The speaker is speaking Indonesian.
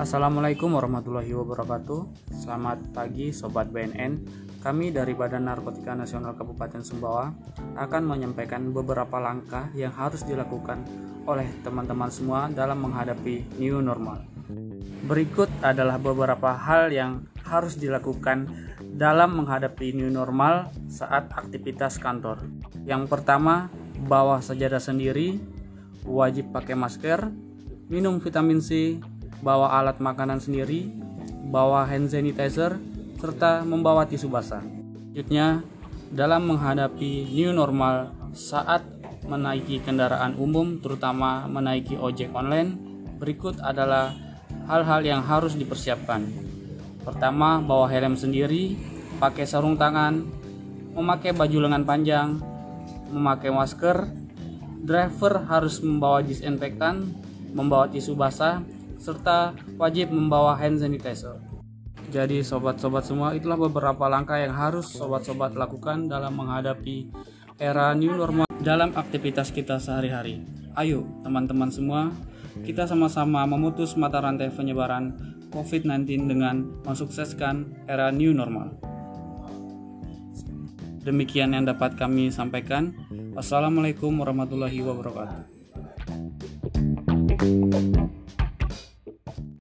Assalamualaikum warahmatullahi wabarakatuh. Selamat pagi Sobat BNN. Kami dari Badan Narkotika Nasional Kabupaten Sumbawa akan menyampaikan beberapa langkah yang harus dilakukan oleh teman-teman semua dalam menghadapi new normal. Berikut adalah beberapa hal yang harus dilakukan dalam menghadapi new normal saat aktivitas kantor. Yang pertama, bawa sajadah sendiri, wajib pakai masker, minum vitamin C, bawa alat makanan sendiri, bawa hand sanitizer, serta membawa tisu basah. Selanjutnya, dalam menghadapi new normal saat menaiki kendaraan umum, terutama menaiki ojek online, berikut adalah hal-hal yang harus dipersiapkan. Pertama, bawa helm sendiri, pakai sarung tangan, memakai baju lengan panjang, memakai masker, driver harus membawa disinfektan, membawa tisu basah, serta wajib membawa hand sanitizer. Jadi sobat-sobat semua itulah beberapa langkah yang harus sobat-sobat lakukan dalam menghadapi era new normal dalam aktivitas kita sehari-hari. Ayo teman-teman semua, kita sama-sama memutus mata rantai penyebaran COVID-19 dengan mensukseskan era new normal. Demikian yang dapat kami sampaikan. Wassalamualaikum warahmatullahi wabarakatuh.